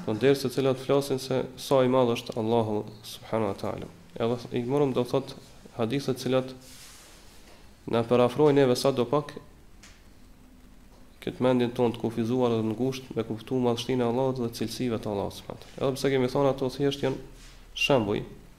Në po dersë të cilat flasin se sa i madhë është Allahu subhanu wa ta'ala. Edhe i morëm do thot hadithet të cilat na përafrojn neve sadopak këtë mendjen tonë të kufizuar dhe të ngushtë me kuptu madhështin e Allahut dhe cilësive të Allahut subhanu wa ta'ala. Edhe pse kemi thonë ato thjesht janë shembuj,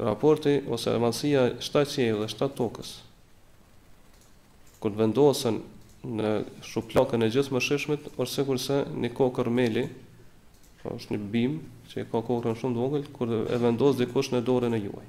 raporti ose madhësia e shtatë qiejve dhe shtatë tokave kur vendosen në shuplakën e Gjithëmëshirshmit është sikurse një kokërr meli pra është një bimë që e ka kokrrën shumë të vogël kur e vendos dikush në dorën e juaj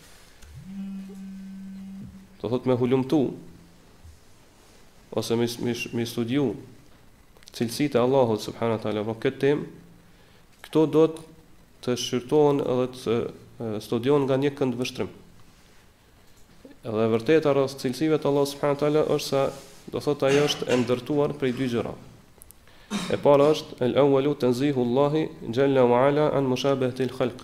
Do thot me hulumtu ose me me, me studiu cilësitë e Allahut subhanahu wa taala, po këtë tem këtu duhet të shqyrtohet edhe të studiohet nga një këndvështrim. Edhe vërteta rreth cilësive të Allahut subhanahu wa taala është se do thotë ajo është e ndërtuar prej dy gjëra. E para është el awwalu tanzihu Allahi jalla wa ala an mushabahati al khalq.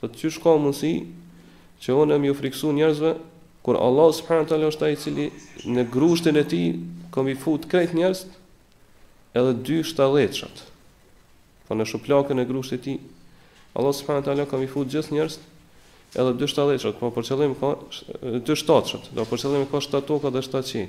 Thotë qysh ka mundësi që unë me ju friksu njerëzve kur Allah subhanahu teala është ai i cili në grushtin e tij ka me i fut krejt njerëzt edhe dy shtatëshat. Po në shuplakën e grushtit të tij Allah subhanahu teala ka me i fut gjithë njerëzt edhe dy shtatëshat, po për qëllim ka dy shtatëshat, do për qëllim ka shtatë toka dhe shtatë qiej.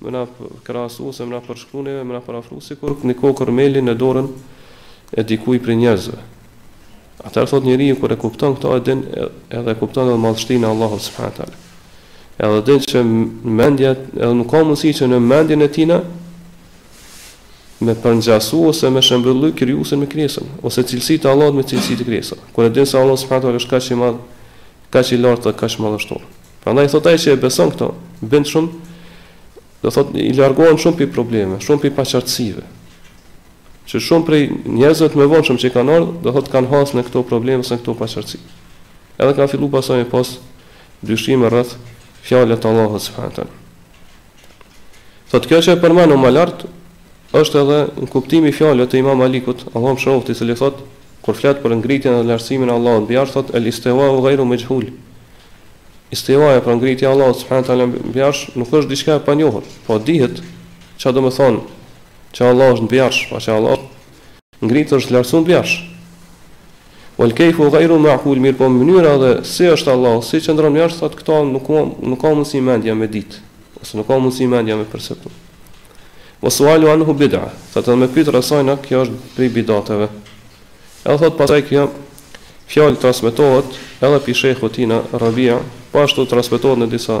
Me na krahasu ose me na përshkru neve, me na përafru sikur një kokërr meli në dorën e dikujt prej njerëzve. Atëherë thotë njeriu kur e kupton këtë e din edhe e kupton edhe madhështinë e Allahut subhanahu teala. Edhe e din që mendja edhe nuk ka mundësi që në mendjen e tina me përngjasu ose me shëmbëllu krijuesin me krijesën ose cilësitë e Allahut me cilësitë e krijesës. Kur e din se Allah subhanahu teala është kaq i madh, kaq i lartë dhe kaq madhështor. Prandaj thotë ai që e beson këto, bindshëm, do thotë i largohen shumë pi probleme, shumë pi paqartësive. Që shumë prej njerëzve të mëvonshëm që kanë ardhur, do thotë kanë hasë në këto probleme ose në këto paqartësi. Edhe kanë fillu pasaj me pas dyshime rreth fjalës të Allahut subhanahu Thotë kjo që e përmendëm më lart është edhe kuptimi i fjalëve të Imam Malikut, Allahu e mëshiroftë, i cili thotë kur flet për ngritjen dhe lartësimin e Allahut mbi arsh thotë el istiwau ghayru majhul. Istiwaja pra ngritja e Allahut subhanahu taala mbi arsh nuk është diçka e panjohur, po dihet ça domethonë që Allah është mbi arsh, pra që Allah Ngrit është lartësu mbi arsh. Wal kayfu ghayru ma'qul mirëpo mënyra dhe si është Allahu, si qëndron mbi arsh thotë këto nuk ka nuk ka mundësi mendja me ditë, ose nuk ka mundësi mendja me perceptu. Wa sualu anhu bid'a. Thotë me pyet rreth sajna kjo është prej bidateve. Edhe thotë pasaj kjo fjalë transmetohet edhe pi shejhut tina Rabia po ashtu transmetohet në disa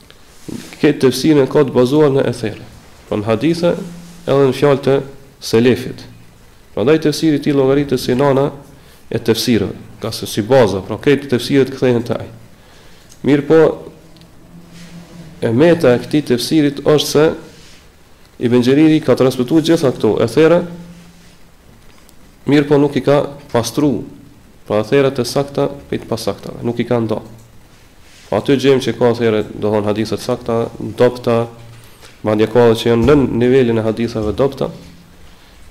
Këtë tefsirin e ka të bazuar në ethere, pra në hadithe edhe në fjalë të selefit. Prandaj tefsiri i tij llogaritet si nana e tefsirëve, pra se si baza, pra këta tefsirët kthehen te ai. Mirpo e meta e këtij tefsirit është se Ibn Xheriri ka transmetuar gjitha këto ethere, mirpo nuk i ka pastru, pra etheret e sakta prej të pasaktave, nuk i ka nda. Aty gjejmë që ka ethere, do të thotë hadithe të sakta, dobëta, madje ka edhe që janë nën nivelin e haditheve dobëta.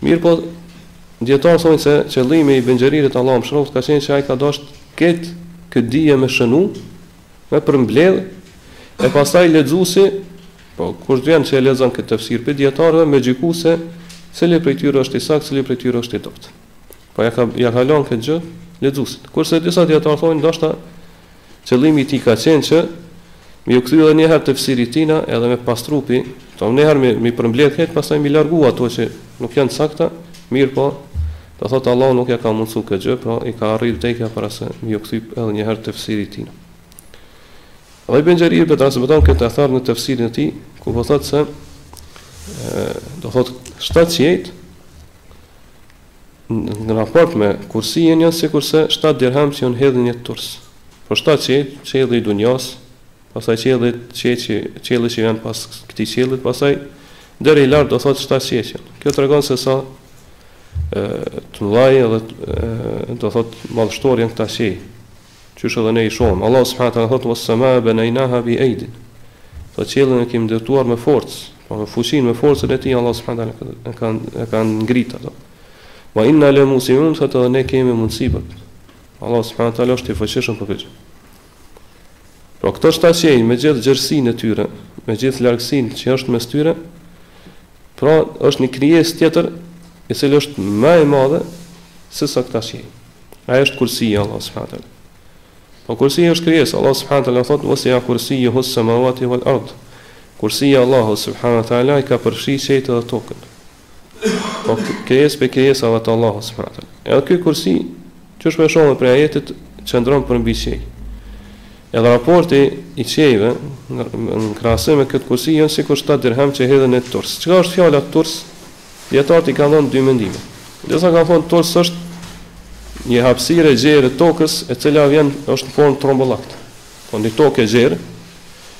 Mirpo dietar thonë se qëllimi i Ibn Xheririt Allahu e mëshiroft ka qenë se ai ka dashur kët dije me shënu, me përmbledh e pastaj lexuesi Po, kush vjen që e lexon këtë tefsir prej dietarëve me gjyku se cili prej tyre është i saktë, cili prej tyre është i dobët. Po ja ka ja ka lënë këtë gjë lexuesit. Kurse disa dietar thonë ndoshta Qëllimi i tij ka qenë që me ju kthy edhe një herë tefsirit t'tina edhe me pastru po, do një herë me me përmbledh këtë, pastaj me largu ato që nuk janë të sakta, mirë po, do thotë Allahu nuk ja ka mundsu këtë gjë, pra i ka arrit vdekja para se me ju kthy edhe një herë tefsirit t'tina. Dhe Ibn Xheriri po transmeton këtë ether në tefsirin e tij, ku po thotë se do thotë shtatë qiejt Në raport me kursijin janë sikurse shtatë dirhem që janë hedh në një turs. Po shtatë qiejt, qielli i dunjasë, pastaj qiellit, qiejt, qielli që janë pas këtij qiellit, pastaj deri lart do thotë shtatë qiejt që janë. Kjo tregon se sa të mëdhaj edhe do thotë madhështor janë këta qiej. Qysh edhe ne i shohim. Allahu subhanahu wa taala thotë was-samaa banaynaha bi aydin. Thotë qiellin e kemi ndërtuar me forcë, pra me fuqinë, me forcën e tij Allahu subhanahu wa taala e ka e ka ngrit ato. Wa inna la musiun thotë edhe ne kemi mundësi për këtë. Allahu subhanahu wa taala është i fuqishëm për këtë. Pra këto shtatë qiej me gjithë gjerësinë e tyre, me gjithë largësinë që është mes tyre, Pra, është një krijesë tjetër e cila është më e madhe se sa këta qiej. Ai është kursi i Allahut subhanahu teala. Po kursi është krijesë, Allah subhanahu teala thotë wasia kursiyuhu samawati wal ard. Kursi i Allahut subhanahu teala i ka përfshi qiejt dhe tokën. Po krijesë prej krijesave të Allahut subhanahu teala. Edhe ky kursi Qysh po e shohim prej ajetit, qëndron për mbi qiej. Edhe raporti i qiejve në krahasim me këtë kursi janë sikur 7 dirhem që hedhen në turs. Çka është fjala turs? Dietarët i kanë dhënë dy mendime. Disa kanë thënë turs është një hapësirë e gjerë e tokës, e cila vjen është në formë t'rrumbullakt. Po një tokë e gjerë,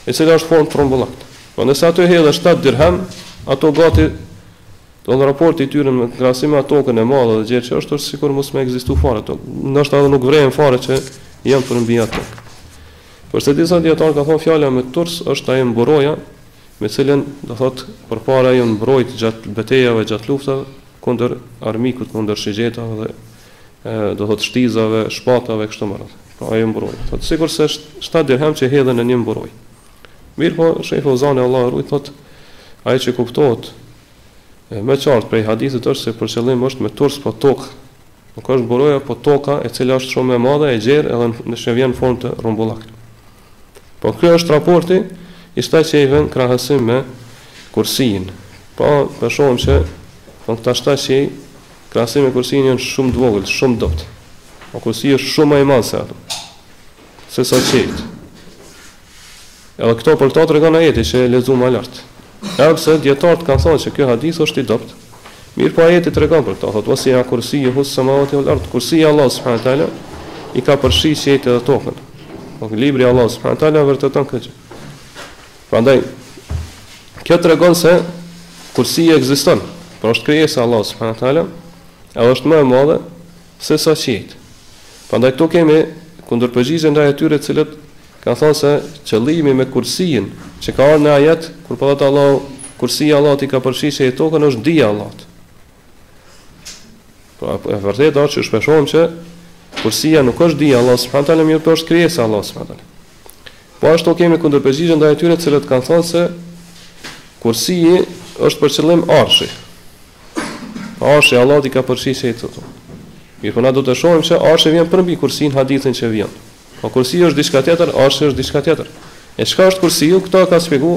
e cila është formë t'rrumbullakt. Po nëse aty hedhen 7 dirhem, ato gati Domethënë raporti i tyre në krahasim me atë tokën e madhe dhe gjerë që është, është sikur mos me ekzistu fare këtu. Ndoshta edhe nuk vërehen fare që janë përmbi atë tokë. Porse disa dijetarë kanë thonë fjala me turs është ajo mburoja me cilën do thotë përpara janë mbrojt gjatë betejave, gjatë luftave kundër armikut, kundër shigjetave dhe do thotë shtizave, shpatave kështu me radhë. Pra ajo mburoja. Thotë sikurse 7 dirhem që hedhen në një mburojë. Mirëpo, shejh Feuzani Allahu e rujt thotë ajo që kuptohet Më qartë prej hadithit është se për qëllim është me turs po tokë. Nuk është mburoja po toka e cila është shumë më e madhe e gjerë edhe që vjen në formë të rrumbullaktë. Po ky është raporti i shtatë qiejve në krahasim me kursin. Pra po shohim që po këta shtatë qiej në krahasim me kursin janë shumë të vogël, shumë të dobët. Po kursi është shumë më i madh se ato. Se sa qiejt. Edhe këto, për këtë tregon ajeti që e lexuam më lart. Edhe pse dijetarët kanë thënë që ky hadith është i dobët, mirëpo ajeti tregon për këtë, thotë wasi'a kursiyyuhu as-samawati wal-ard, kursi i Allahut subhanahu wa taala i ka përfshi qiejt edhe tokën. Po libri i Allahut subhanahu wa taala vërteton këtë gjë. Prandaj kjo tregon se kursi ekziston, por është krijesa e Allahut subhanahu wa taala, edhe është më e madhe Se sa qiejt. Prandaj këtu kemi kundërpërgjigje ndaj atyre të cilët kanë thënë se qëllimi me Kursijin, që ka ardhur në ajet, kur po thotë Allahu, Kursiji i Allahut i ka përfshirë qiejt e tokën, është dija e Allahut. Pra, e vërtetë është siç po e shohim që Kursija nuk është dija e Allahut subhanahu teala, mirëpo është krijesa e Allahut subhanahu teala. Po ashtu kemi kundërpërgjigje ndaj atyre të cilët kanë thënë se Kursiji është për qëllim arshi. Arshi i Allahut i ka përfshi qiejt e tokën. Mirpo na do të shohim se Arshi vjen përmbi Kursin në hadithin që vjen. Po Kursiu është diçka tjetër, Arshi është diçka tjetër. E çka është Kursiu? Këtë e ka shpjegu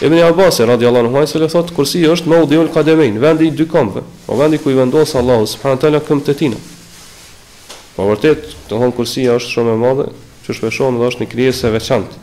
Ibn Abasi radiallahu anhu ai cili thotë Kursiu është mawdiul qadamein, vendi i dy këmbëve, po vendi ku i vendos Allahu subhanahu teala këmbët e tina. Po vërtet, do të thotë Kursia është shumë e madhe, siç po e shohim dhe është një krijesë e veçantë.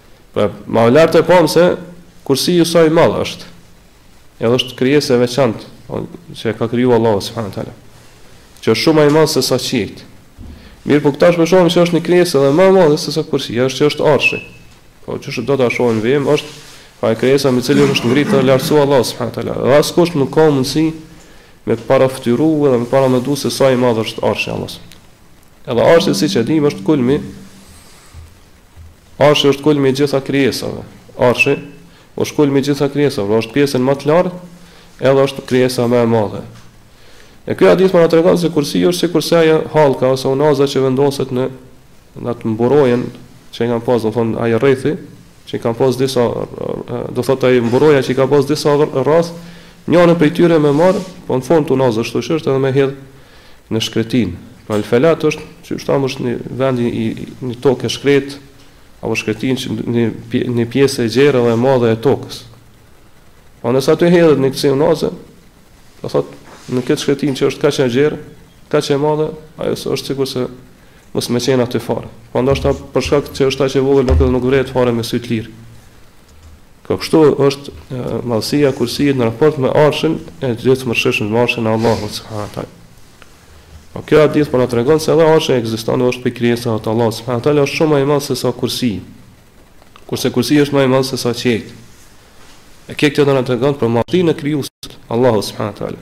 Pra, ma lartë e pamë se kursiu sa i madh është. Edhe është krijesë e veçantë, po, që e ka kriju Allahu subhanehu teala. Që është shumë ma i madh se sa qiejt. Mirëpo, tash po shohim që është një krijesë edhe ma e madhe se sa kursi, e është, që është arshi. Po, siç do ta shohim në vijim, është po ajo krijesa mbi të cilën është ngritë dhe lartësu Allahu subhanehu teala. Dhe askush nuk ka mundësi me parafytyru dhe me paramendu se sa i madh është arshi i Allahut. Edhe arshi, siç e dimë, është kulmi, Arshi është kulmi i gjitha krijesave. Arshi është kulmi i gjitha krijesave, pra është pjesa më të lartë edhe është krijesa më e madhe. E ky hadith po na tregon se kursiu është sikurse ajo hallka ose unaza që vendoset në në atë mburojën që e kanë pas, domethënë ai rrethi, që i ka pas disa domethënë ajo mburoja që i ka pas disa rrath, njëri prej tyre me marr, po në formë unaze ashtu është edhe me hedh në shkretinë. Pra El Felat është, siç e thamë, është një vend, një tokë e shkretë, apo shkretinë që një, një pjesë e gjerë dhe e madhe e tokës. Pra nëse aty hidhet një kësi unazë, të thotë, në këtë shkretinë që është kaq e gjerë, kaq e madhe, ajo është sikur se mos me qenë aty fare. Pra dashta të them për shkak që është aq e vogël nuk edhe nuk vërehet fare me sy të lirë. Po kështu është madhësia e kursiut në raport me arshin e gjithmëshirshmit me arshin e Allahut subhanahu taala. Po ky hadith po na tregon se edhe arshi ekziston dhe është prej krijesave të Allahut subhanahu taala është shumë më i madh se sa kursi. Kurse kursi është më i madh se sa qiejt. E kjo krejt po na tregon për madhësinë e krijuesit Allahu subhanahu taala.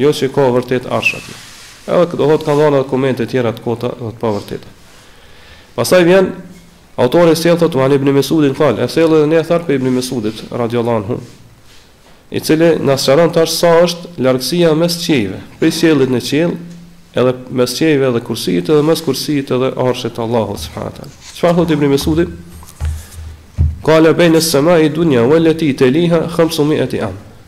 Jo që ka vërtet arsh atje. Edhe këto do kanë dhënë edhe komente tjera të kota dhe të pavërteta. Pastaj vjen autori sjell thotë wa an ibn Mesudin kal, e sjell edhe një ether ibn Mesudit radhiyallahu anhu, i cili na sqaron tash sa është largësia mes qiejve, prej qiellit në qiell, edhe mes qiejve edhe kursit, edhe mes kursit edhe arshit të Allahut subhanahu taala. Çfarë thotë ibn Mesudi? Qala bayna as-sama'i dunya wallati taliha 500 am.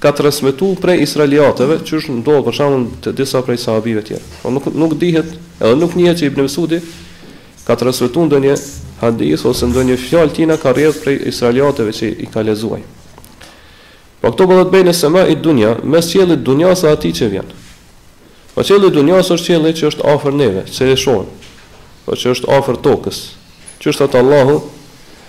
ka transmetu prej israeliateve qysh ndodh për shembull te disa prej sahabive tjerë por nuk nuk dihet edhe nuk njihet që ibn mesudi ka transmetu ndonjë hadith ose ndonjë fjalë tina ka rrjedh prej israeliateve që i ka lexuaj po thotë bejne semai dunja mes qiellit dunjas e atij që vjen po qielli dunjas është qielli që është afër neve që e shohim po që është afër tokës që është atë Allahu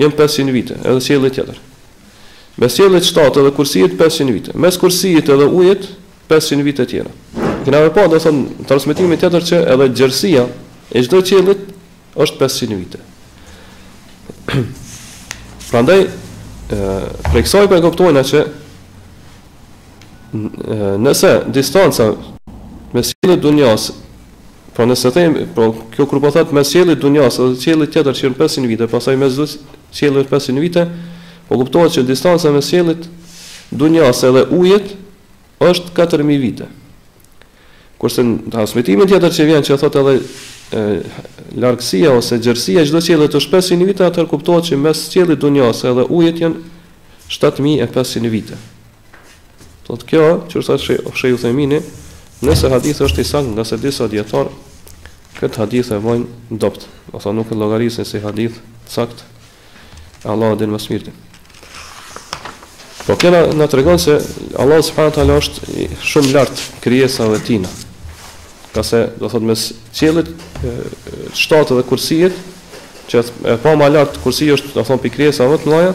Janë pesëqind vite, edhe qiellit tjetër. Mes qiellit shtatë edhe kursijit pesëqind vite. Mes kursijit edhe ujit pesëqind vite tjera. E kena me pa, domethënë, transmitimin tjetër që edhe gjerësia e çdo qiellit është pesëqind vite. Prandaj, prej kësaj po e kuptojna që nëse distanca mes qiellit dunjas Po nëse them, po kjo kur po thotë mes qiellit dunjas dhe qiellit tjetër që janë 500 vite, pastaj mes çdo qiellit 500 vite, po kuptohet që distanca mes qiellit dunjas edhe ujit është 4000 vite. Kurse në transmetimin tjetër që vjen që thotë edhe largësia ose gjerësia e çdo qielli është 500 vite, atëherë kuptohet që mes qiellit dunjas edhe ujit janë 7500 vite. Thotë kjo, qysh thotë Sheikh Uthejmini, nëse hadithi është i saktë ngase disa dijetarë, këtë hadith e bojnë dobët, ose nuk e llogarisin si hadith sakt, Allahu e di më së miri. Po kjo na tregon se Allah subhanahu wa taala është shumë lart krijesave tina, ngase do thotë mes qiellit shtatë dhe kursijit, që e pa ma lart kursiji është, do thonë, pi krijesave të mëdhaja,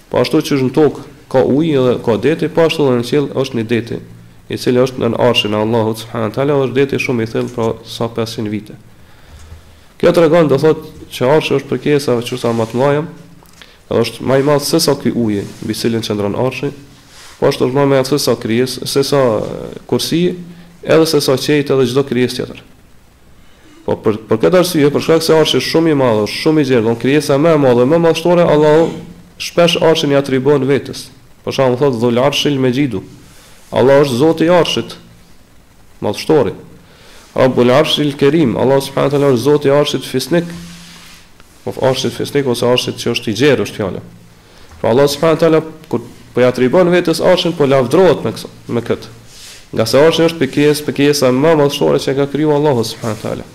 Po ashtu qysh në tokë ka ujë edhe ka deti, po ashtu edhe në qiell është një deti, i cili është nën Arshin e Allahut subhanahu wa taala dhe është deti shumë i thellë, pra sa pesëqind vite. Kjo tregon, do thotë, që Arshi është pi krijesa, krijesave më të mëdha, edhe është më i madh se sa ky uji, mbi cilin qëndron Arshi, po ashtu është më i madh se sa krijesë, se sa kursi, edhe se sa qiejt edhe çdo krijesë tjetër. Po për për këtë arsye, për shkak se arshi është shumë i madh, është shumë i gjerë, don krijesa më e madhe, më madhështore, Allahu shpesh arshin i atribuon vetes. Për shembull thotë Dhul Arshil Mexhidu. Allahu është Zoti i Arshit, madhështori. Rabbul Arshil Kerim, Allahu subhanahu teala është Zoti i Arshit Fisnik. Po arshi fisnik ose arshi që është i gjerë është fjala. Pra Allahu subhanahu wa taala kur po ia atribuon vetes Arshin po lavdërohet me këtë, me këtë. Ngase Arshi është krijesë, krijesa më madhështore që e ka krijuar Allahu subhanahu wa taala.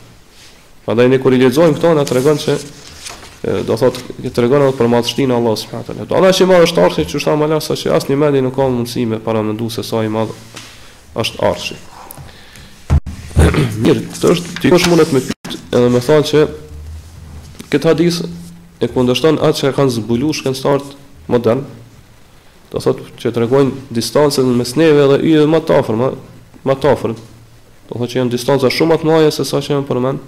Prandaj ne kur i lexojmë këto na tregon se do thot që tregon edhe për madhështinë Allah subhanahu wa taala. Do Allah aq i madh është arshi, qysh thamë lart saqë asnjë mendje nuk ka mundësi me paramendu se sa i madh është arshi. Mirëpo tash dikush mundet me pyet edhe me thonë që këtë hadith E kundërshton atë çka kanë zbulu shkencëtarët modern, do thotë që tregojnë distancën mes neve dhe yjeve më të afërme, më të afërt. Do thotë që janë distanca shumë më të mëdha se sa që janë përmend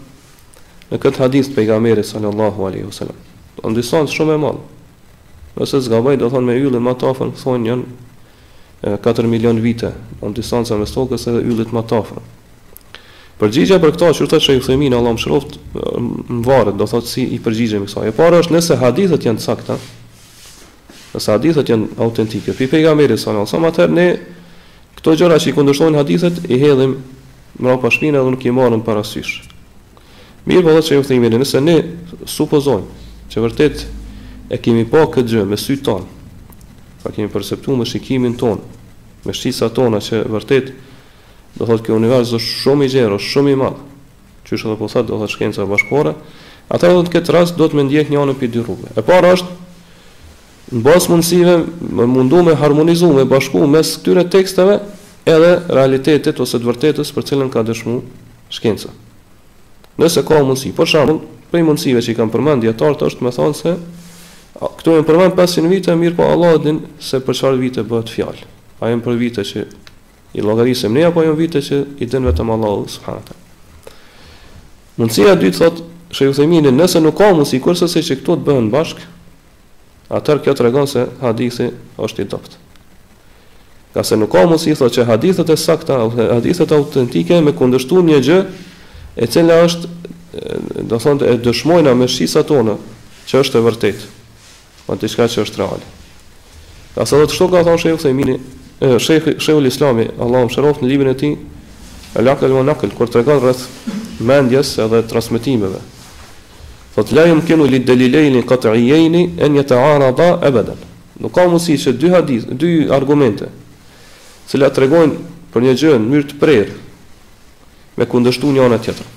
në këtë hadith të pejgamberit sallallahu alaihi wasallam. Do në distancë shumë e madhe. Nëse s'gaboj do thonë me yllin më të afërt thonë janë 4 milion vite, do në distanca mes tokës edhe yllit më të afërt. Përgjigja për këta qysh thotë Sheikh Uthejmini Allahu e mëshiroftë varet, do thotë si i përgjigjemi kësaj. E para është nëse hadithet janë të sakta, nëse hadithet janë autentike, pi pejgamberit sallallahu alajhi wasallam, atëherë ne këto gjëra që i kundërshtojnë hadithet i hedhim mbrapa shpinën dhe nuk i marrim parasysh. Mirëpo thotë Sheikh Uthejmini, nëse ne supozojmë që vërtet e kemi pa këtë gjë me sytë tonë, pra kemi perceptuar me shikimin tonë, me shqisat tona që vërtet Do thotë ky univers është shumë i gjerë, është shumë i madh. Qysh edhe po thotë, do thotë shkenca bashkëkohore, ata do të thotë në këtë rast do të me ndjek njënën prej dy rrugëve. E para është në bazë mundësive me u mundu me harmonizu, me bashku mes këtyre teksteve edhe realitetit ose të vërtetës për cilën ka dëshmu shkenca. Nëse ka mundësi, për shembull, prej mundësive që i kan përmend dijetarët është me thonë se këtu janë përmend 500 vite, mirëpo Allahu din se për çfarë vite bëhet fjalë. A janë prej viteve që I llogarisim ne apo janë vite që i din vetëm Allahu subhanahu teala. Mundësia e dytë thot Sheikh Uthaymin, nëse nuk ka mundësi kurrsesi që këto të bëhen bashk, atëherë kjo tregon se hadithi është i dobët. Pasi nuk ka mundësi thot që hadithet e sakta, hadithet autentike me kundërshtu një gjë e cila është do thotë e dëshmojna me shqisat tona që është e vërtetë. Po diçka që është reale. Ka sa të kështu ka thënë Sheikh Uthaymin, Sheikh Sheikhul Islami, Allahu e mëshiroft në librin e tij, El Aql wa Naql, kur tregon rreth mendjes edhe transmetimeve. Thot la yumkinu li dalilayn qat'iyayn an yata'arada abadan. Nuk ka mundësi që dy hadith, dy argumente, të cilat tregojnë për një gjë në mënyrë të prerë, me kundërshtu njëra tjetrën.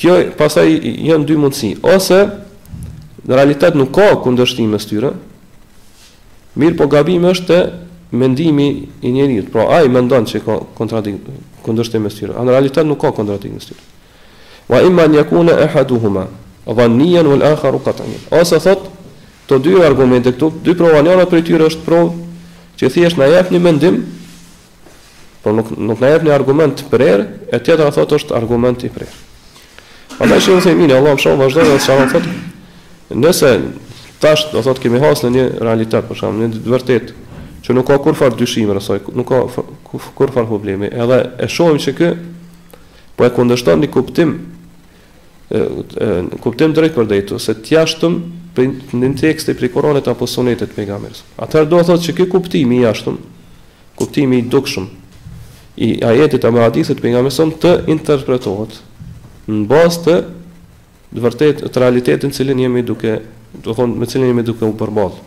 Kjo pastaj janë dy mundësi, ose në realitet nuk ka kundërshtim mes tyre, mirëpo gabimi është te mendimi i njeriut, pra ai mendon që ka kontradik, kundërshtim mes tyre, a në realitet nuk ka kontradik mes tyre. Wa imma an yakuna ahaduhuma dhanniyan wal akharu qat'iyan. Ose thot, te dy argumente këtu, dy prova njëra prej tyre është provë që thjesht na jep një mendim Por nuk nuk na jep një argument të prerë, e tjetra thotë është argument i prerë. Prandaj Sheikh Uthaymin Allahu e mëshiroft vazhdon dhe çfarë thotë. Nëse tash do thotë kemi hasë në një realitet për shembull një të vërtet që nuk ka kurrfar dyshimi n'asaj, nuk ka kurrfar problemi. Edhe e shohim se kjo po e kundërshton një kuptim një kuptim drejtpërdrejt ose të jashtëm prej një teksti të Kur'anit apo Sunetit të pejgamberit. Atëherë do të thotë që ky kuptim i jashtëm, kuptimi i dukshëm i ajetit apo hadithit të pejgamberit të interpretohet në bazë të të vërtetës të realitetit cilin jemi duke do të thotë me cilin jemi duke u përballë.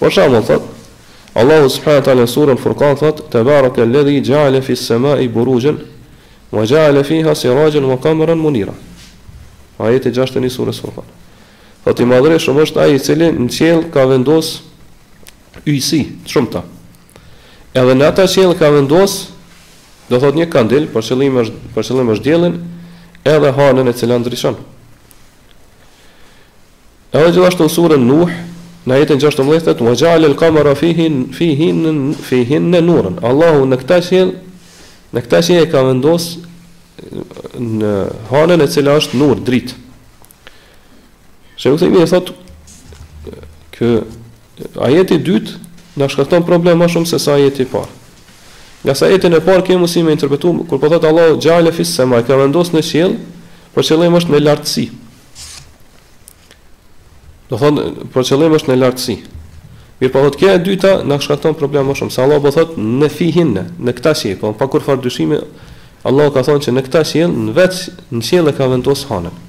Për shembull thot Allahu subhanahu wa taala në surën Furqan thot tabaraka alladhi ja'ala fi as-sama'i burujan Wa ja'ale fiha sirajan wa qamaran munira. Ajeti 61 i surës Furqan. Thot i madhërishëm është ai i cili në qiell ka vendos yjësi të shumta. Edhe në ata qiell ka vendos do thot një kandil, për qëllim është për qëllim është dielli, edhe hanën e cila ndriçon. Edhe gjithashtu në surën Nuh, në ajetin 16, "Wa ja'al al-qamara fihin fihinna nuran." Allahu në këta qiell Në këta qiej e ka vendos në hanën e cila është nur, dritë. Shejh Uthejmini thot, ky ajeti i dytë na shkakton problem ma shumë sesa ajeti i parë. Ngase ajetin e parë kemi mundësi me interpretu, kur po thot Allah xheale fis-sema e ka vendos në qiell, për qëllim është në lartësi. Do thonë, për qëllim është në lartësi. Mirëpo thotë, kjo e dyta na shkakton problem më shumë, se Allah po thotë, në fihinne, në këta qiej, po pa kurrfarë dyshimi, Allah ka thonë që në këta qiej, ne veç në qiej e ka vendosë hanën.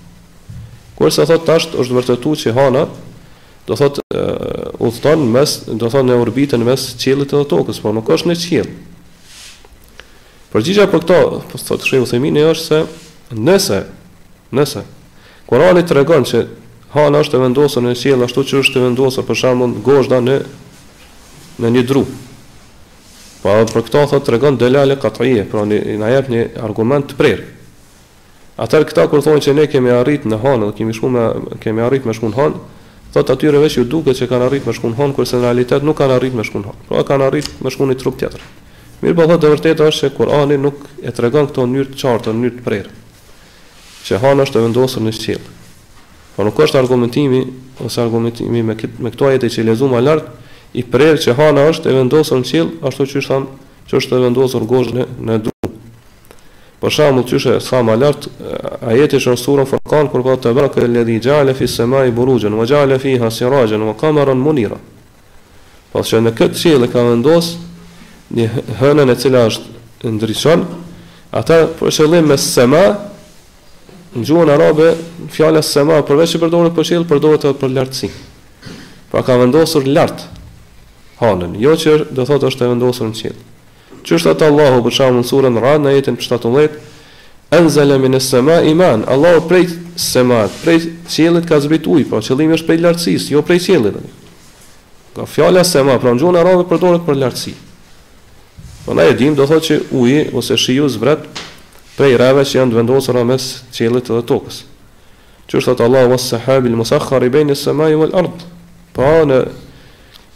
Kurse thotë, tash është vërtetu që hana, do thotë, uh, udhëton mes, do thotë, në orbitën mes qiellit dhe tokës, po nuk është në qiell. Përgjigja për këto, po thotë, shejh Uthejmini është se, nëse, nëse, Kurani tregon që hana është e vendosur në qiell ashtu që është e vendosur për shembull gozhda në në një dru. Po edhe për këto thotë tregon delale kat'ie, pra një, na jep një argument të prerë. Atëherë këta kur thonë që ne kemi arrit në hanë dhe kemi shku me kemi arrit me shku në hanë, thotë atyre veç ju duket që kanë arrit me shku në hanë, kurse në realitet nuk kanë arrit me shku në hanë. Pra kanë arrit me shku në një trup tjetër. Mirëpo thotë e vërteta është se Kurani nuk e tregon këto në mënyrë të qartë, në mënyrë të prerë. Që hana është e vendosur në qiell. Por nuk është argumentimi ose argumentimi me me këto ajete që i lexuam më lart i prerë që hana është e vendosur në qiell, ashtu siç thamë, që është e vendosur gozhda në dru. Për shembull, qysh e thamë lart ajeti që në surën Furqan kur thotë tabaraka alladhi ja'ala fi samai burujan wa ja'ala fiha sirajan wa qamaran munira. Pastaj në këtë qiell e ka vendos një hënën e cila është ndriçon, ata për qëllim me sema në gjuhën arabe fjala sema përveç që përdoret për qiell, përdoret edhe për lartësi. Pra ka vendosur lart hanën, jo që do thotë është e vendosur në qiell. Qysh thot Allahu për shembull në surën Ra'd në ajetin shtatëmbëdhjetë, Enzele mines semai maen, Allahu prej semait, prej qiellit ka zbrit ujë, pra qëllimi është prej lartësisë, jo prej qiellit. Dhe. Nga fjala sema, pra në gjuhën arabe përdoret për lartësi. Po na e dim do thotë që uji ose shiu zbret prej reve që janë të vendosura mes qiellit dhe tokës. Qysh thot Allahu was sahabil musakhkhar bain as-samai wal ard. Pa në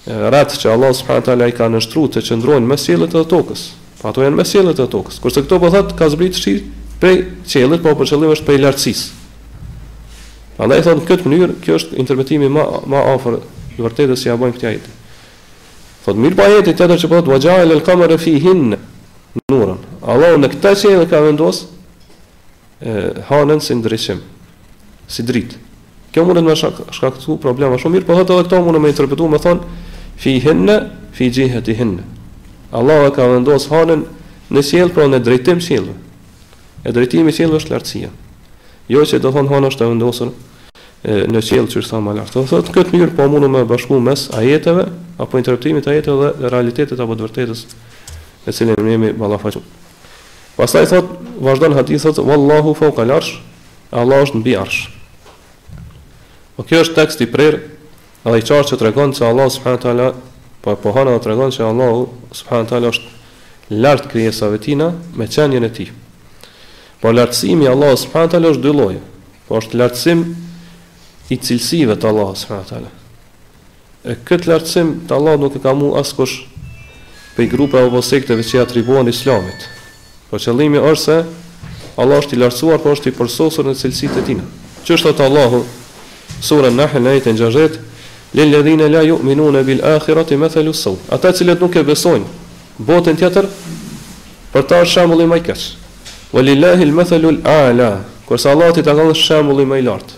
Retë që Allahu subhanahu wa taala i ka nënshtruar të qëndrojnë mes qiellit edhe tokës. Pra ato janë mes qiellit edhe tokës. Kurse këtu po thotë ka zbritur shi prej qiellit, po për qëllim është prej lartësisë. Prandaj thotë në këtë mënyrë, kjo është interpretimi më më afër i vërtetës që ia bëjmë këtij ajeti. Thotë mirë pa po ajeti tjetër që po thotë waja'al al-qamara fihinna nuran. Allahu në këtë qiell ka vendos hanën si ndriçim, si dritë. Kjo mund të na shkaktojë probleme shumë, mirëpo edhe këto mundemi me interpretu, me thonë fi hinna fi jihati hinna. Allahu ka vendos hanën në qiell, pra në drejtim qiell. E drejtimi qiell është lartësia. Jo që do thonë hana është e vendosur në qiell që është më lart. Do thotë këtë, mirëpo mundemi me bashku mes ajeteve apo interpretimit të ajeteve dhe realitetit apo të vërtetës me të cilën ne jemi ballafaqur. Pastaj thot, vazhdon hadithi thot, "Wallahu fawqa al-arsh", Allah është mbi arsh. Po kjo është tekst i prerë dhe i qartë që tregon se Allah subhanahu teala po e pohon dhe tregon se Allahu subhanahu teala është lart krijesave të tina me qenien e tij. Por lartësimi i Allahut subhanahu teala është dy lloje. Po është lartësim i cilësive të Allahut subhanahu teala. E këtë lartësim të Allahut nuk e ka mohu askush prej grupeve apo sekteve që i atribuohen Islamit. Por qëllimi është se Allahu është i lartësuar, po është i përsosur në cilësitë e tina. Qysh thotë Allahu, Sura An-Nahl, ajetin gjashtëdhjetë, Lil-ledhine la ju'minune bil-akhirati methelu s-sau. Ata të cilët nuk e besojnë botën tjetër, për ta është shembulli më i keq. Wa lillahi l-methelu l-a'la. Kurse Allahut i takon shembulli më i lartë.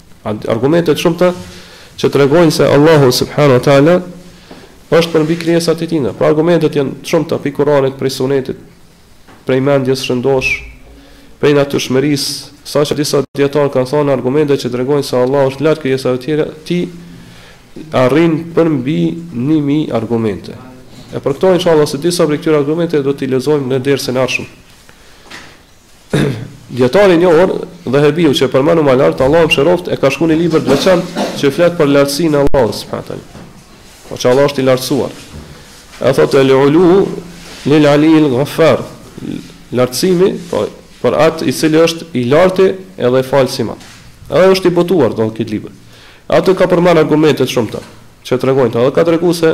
Argumentet e shumta që tregojnë se Allahu subhanahu wa taala është përmbi krijesat e tina. Pra argumentet janë të shumta prej Kuranit, prej Sunetit, prej mendjes shëndosh, prej natyrshmërisë, sa që disa dijetarë kanë thënë argumentet që tregojnë se Allahu është lart krijesave të tij arrijnë përmbi 1000 argumente. E për këto inshallah se disa prej këtyre argumenteve do t'i lexojmë në dersin e ardhshëm. Dijetari i njohur Dhehebiu që e përmendëm më lart, Allahu e mëshiroftë, e ka shkruar një libër të veçantë që flet për lartësinë e Allahut subhanahu teala. Po që Allah është i lartësuar. E thotë el ulu lil ali el ghaffar. Lartësimi, po për atë i cili është i lartë edhe i falës i madh. Edhe është i botuar edhe ky libër. Aty ka përmend argumente të shumta që tregojnë, edhe ka treguar se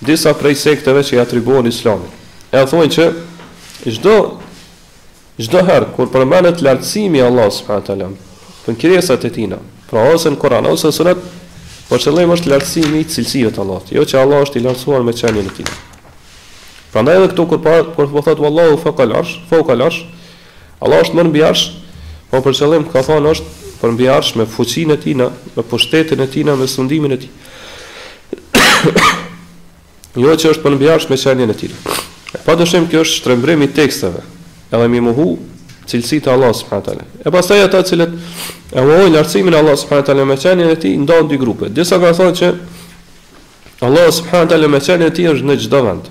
disa prej sekteve që i atribuohen Islamit, e thojnë që çdo çdo herë kur përmendet lartësimi i Allahut subhanahu wa taala mbi krijesat e tina, pra ose në Kur'an ose në Sunet, për qëllim është lartësimi i cilësive të Allahut, jo që Allah është i lartësuar me qenien e tij. Prandaj edhe këtu kur pa, kur po thotë wallahu fawqal arsh, fawqal arsh, Allah është përmbi arsh, po për qëllim kanë thënë është përmbi arsh me fuqinë e tina, me pushtetin e tina, me sundimin e tina. jo që është përmbi arsh me qenien e tina. Pa dyshim kjo është shtrembërim i teksteve, edhe me i mohu cilësitë e Allahut s.w.t. E pastaj ata të cilët e mohojnë lartësimin e Allahut s.w.t. me qenien e tij, ndahen në dy grupe. Disa kanë thonë që Allah s.w.t. me qenien e tij është në çdo vend.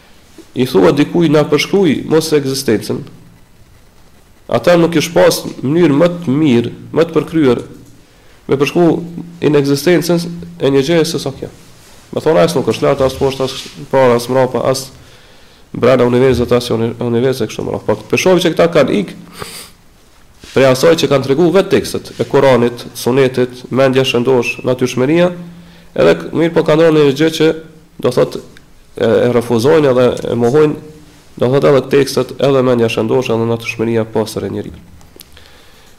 I thua dikujt na përshkruaj mos ekzistencën, ata nuk kish pas mënyrë më të mirë, më të përkryer me përshku inekzistencën e një gjëje se sa kjo. Me thonë as nuk është lart, as poshtë, as para, as mrapa, as brenda universit, as jashtë universit e kështu me radhë. Po pra shohim që këta kanë ik prej asaj që kanë tregu vetë tekstet e Kuranit, Sunetit, mendja e shëndosh, natyrshmëria, edhe mirë po kanë dhënë një gjë që do të thotë e, e refuzojnë edhe e mohojnë do të thotë edhe tekstet edhe mendja e shëndoshë edhe natyrshmëria e pastër e njeriu.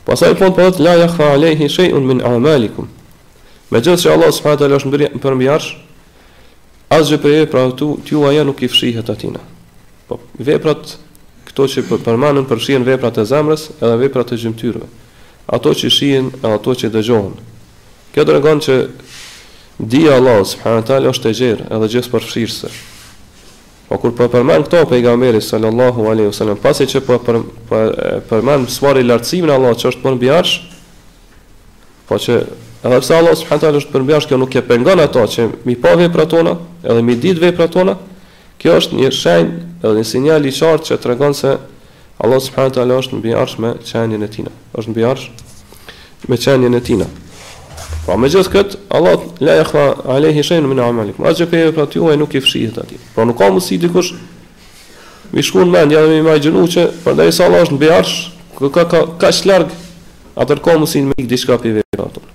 Pastaj në fund po thotë la yakhfa alayhi shay'un min a'malikum. Me gjithë që Allah subhanahu wa taala është përmbi arsh, asgjë prej veprave tuaja nuk i fshihet atina. Po veprat këto që po përmenden përfshihen veprat e zemrës edhe veprat e gjymtyrëve. Ato që shihen e ato që dëgjohen. Kjo tregon që dija e Allahut subhanahu teala është e gjerë edhe gjithëpërfshirëse. Po kur po e përmend këto pejgamberi sallallahu alaihi wasallam, pasi që po për, po përmend së pari lartësimin e Allahut që është përmbi arsh, po që edhe pse Allah subhanahu teala është përmbi arsh, kjo nuk e pengon ato që m'i pa veprat tona, edhe m'i ditë veprat tona, Kjo është një shenjë dhe një sinjal i qartë që tregon se Allahu subhanahu wa taala është mbi arsh me qenien e Tij. Është mbi arsh me qenien e Tij. Pra me gjithë këtë, Allah la yakhfa alayhi shay'un min a'malikum. Asgjë prej veprave t'juaja nuk i fshihet atij. Pra nuk ka mundësi dikujt m'i shku në mendje dhe me imagjinu që përderisa Allah është përmbi arsh, ka, ka, ka, kaq larg, atëherë ka mundësi me i ik diçka prej veprave t'juaja.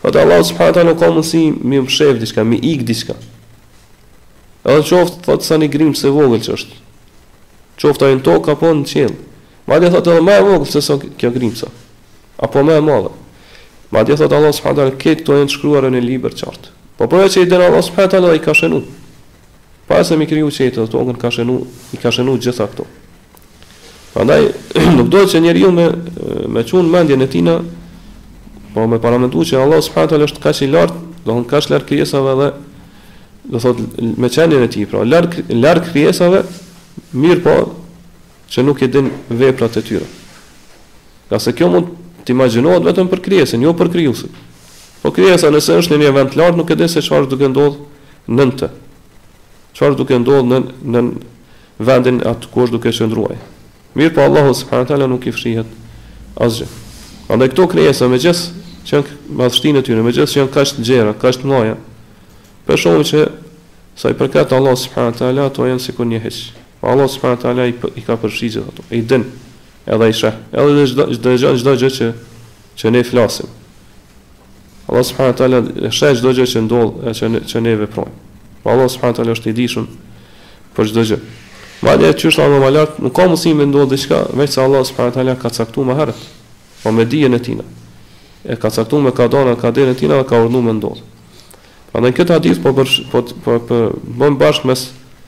Thotë Allahu subhana teala nuk ka mundësi m'iu mshef diçka, m'i ik diçka. Edhe qoftë thotë sa një grimcë e vogël që është. Qoftë ai në tokë apo në qiell. Madje thotë edhe më e vogël se sa kjo grimca. Apo më e madhe. Madje thotë Allahu subhana teala këto këto janë shkruar në libër të qartë. Po përveç që i din Allahu subhana teala i ka shënu. Para se m'i kriju qiejt dhe tokën, ka shënu, i ka shënu gjitha këto. Prandaj nuk duhet që njeriu me e çu në mendjen e tina, po me paramentu që Allah subhanahu taala është kaq i lartë, do të thonë kaq lart krijesave dhe do të thotë me qenien e tij, pra lart lart krijesave, mirëpo që nuk e din veprat e tyre. Ngase kjo mund të imagjinohet vetëm për krijesën, jo për krijuesin. Po krijesa nëse është në një vend të lartë nuk e din se çfarë është duke ndodhë nën të. Çfarë është duke ndodhë nën nën vendin atë ku është duke qëndruaj. Mirëpo Allahut subhanahu wa taala nuk i fshihet asgjë. Andaj këto krijesa megjithë që kanë madhështinë e tyre, megjithë që janë kaq të gjera, kaq të mëdha, për shkakun që sa i përket Allahut subhanahu wa taala ato janë sikur një hiç. Po Allahu subhanahu wa taala i, i ka përfshirë gjithë ato. I din edhe i sheh. Edhe çdo çdo gjë që që ne flasim. Allahu subhanahu wa taala e sheh çdo gjë që ndodh e që ne, që ne veprojmë. Po Allahu subhanahu wa taala është i dijshëm për çdo gjë. Madje çështja është edhe më lart, nuk ka mundësi me ndodh diçka veç se Allahu subhanahu wa taala ka caktuar më herët. Po me dijen e tij. E ka caktuar me kaderin, kaderin e tij dhe ka urdhëruar me ndodh. Prandaj këtë hadith po për po po bën bashkë mes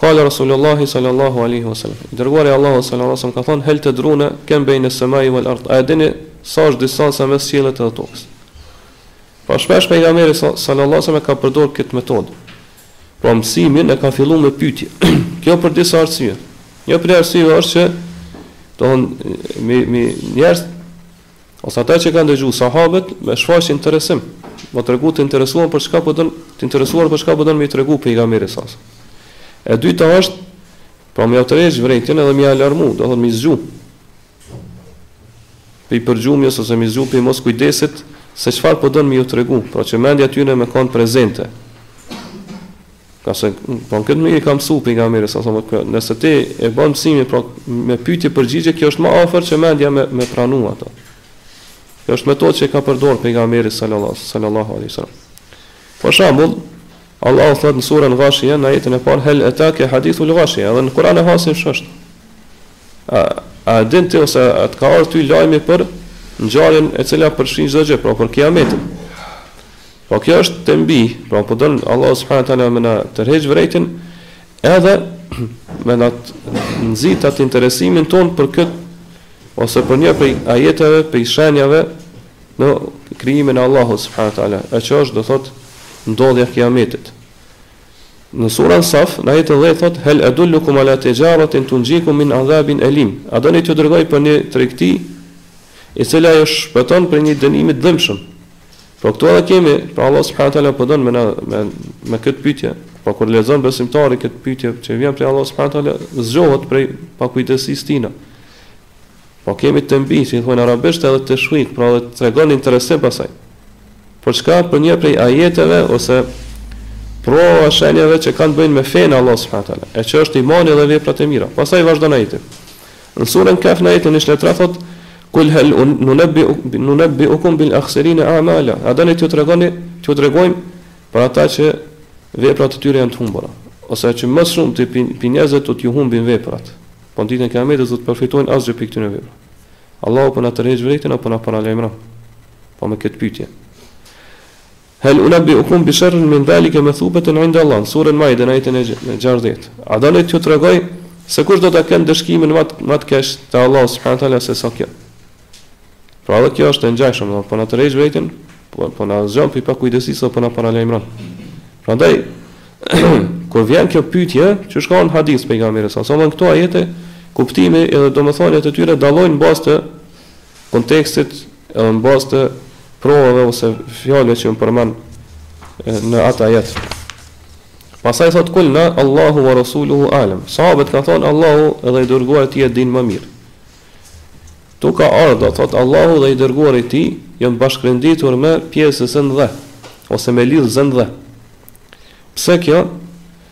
Kale Rasulullahi sallallahu alejhi wa sallam, I Dërguari i Allahut sallallahu alejhi wa sallam ka thënë, Hel tedrune kem bejne as-semai wal ard, a e dini sa është distanca mes qiellit edhe tokës? Pra shpesh pejgamberi sallallahu alejhi wa sallam e ka përdor këtë metodë. Pra mësimin e ka fillu me pyetje. Kjo për disa arsye. Një prej arsyeve është që do të thonë me me njerëz Ose ata që kanë dëgju sahabët me shfaq interesim, me u tregu të interesuar për çka po don, të interesuar për çka po don me tregu pejgamberi sa. E dyta është pra me tërheq vërejtjen edhe me alarmu, do thotë me i zgju. Prej përgjumjes ose me i zgju prej moskujdesit se çfarë po don me ju tregu, pra që mendja e tyne me kanë prezente. Ngase, pra në këtë mënyrë i ka mësu pejgamberi sa, si me thënë, nëse ti e bën mësimin pra me pyetje përgjigje kjo është më afër që mendja me me pranu atë. Kjo është metodë që e ka përdorë pejgamberi sallallahu sallallahu alaihi wasallam. Për shembull, Allahu thot në surën Ghashia, në ajetin e parë, "Hal ataka hadithul Ghashia", dhe në Kur'an e hasim shpesh. A, a din ti ose a të ka ardhur ty lajmi për ngjarjen e cila përfshin çdo gjë, pra për kiametin. Po kjo është tembih, pra po don Allahu subhanahu teala me na tërheq vërejtjen edhe me na nxit atë interesimin ton për kët ose për një prej ajeteve, prej shenjave në krijimin e Allahut subhanahu teala, e që është do thot ndodhja e kiametit. Në surën Saf, në ajetin 10 thot hel adullukum ala tijaratin tunjikum min azabin alim. A doni t'ju tregoj për një tregti e cila ju shpëton prej një dënimi të dhimbshëm? Po këtu edhe kemi, pra Allah subhanahu wa taala po don me na me me këtë pyetje, po kur lexon besimtari këtë pyetje që vjen prej Allah subhanahu wa taala, zgjohet prej pakujdesisë të tina. Po kemi tembih, si thonë arabisht edhe teshuik, pra edhe tregon interesim pasaj. Për çka për një prej ajeteve ose prej shenjave që kanë të bëjnë me fenë e Allahut subhanahu wa taala, e që është imani dhe veprat e mira. Pastaj vazhdon ajeti. Në surën Kahf në ajetin njëqind e tre thotë, Kul hel nunebbi'ukum bil akhserine a'mala, a doni t'ju tregoni, t'ju tregojmë për ata që veprat e tyre janë të humbura, ose që më shumti prej njerëzve do t'ju humbin veprat, po në ditën e Kiametit s'do të përfitojnë asgjë prej këtyre veprave. Allahu po na tërheq vërejtjen apo na paralajmëron po me këtë pyetje. Hel unabbi'ukum bi sherrin min zalike methubeten inde Allah, në Suren Maide në ajetin e gjashtëdhjetë, A doni t'ju tregoj se kush do ta ketë ndëshkimin më të më të keq te Allahu subhanahu wa taala sesa kjo? Pra edhe kjo është e ngjashme, domethënë po na tërheq vërejtjen, po po na zgjon prej pakujdesisë apo po na paralajmëron. Prandaj kur vjen kjo pyetje, që shkon në hadith të pejgamberit sa, sa këto ajete kuptimi edhe domethënia e tyre dallon në bazë të kontekstit edhe në bazë të provave ose fjalëve që janë përmend në atë ajet. Pastaj thot kulna Allahu wa rasuluhu alam. Sahabët kanë thënë Allahu edhe i dërguari i tij e din më mirë. Ktu ka ardhur thot Allahu dhe i dërguari i tij janë bashkërenditur me pjesëzën dhe ose me lidhëzën dhe. Pse kjo?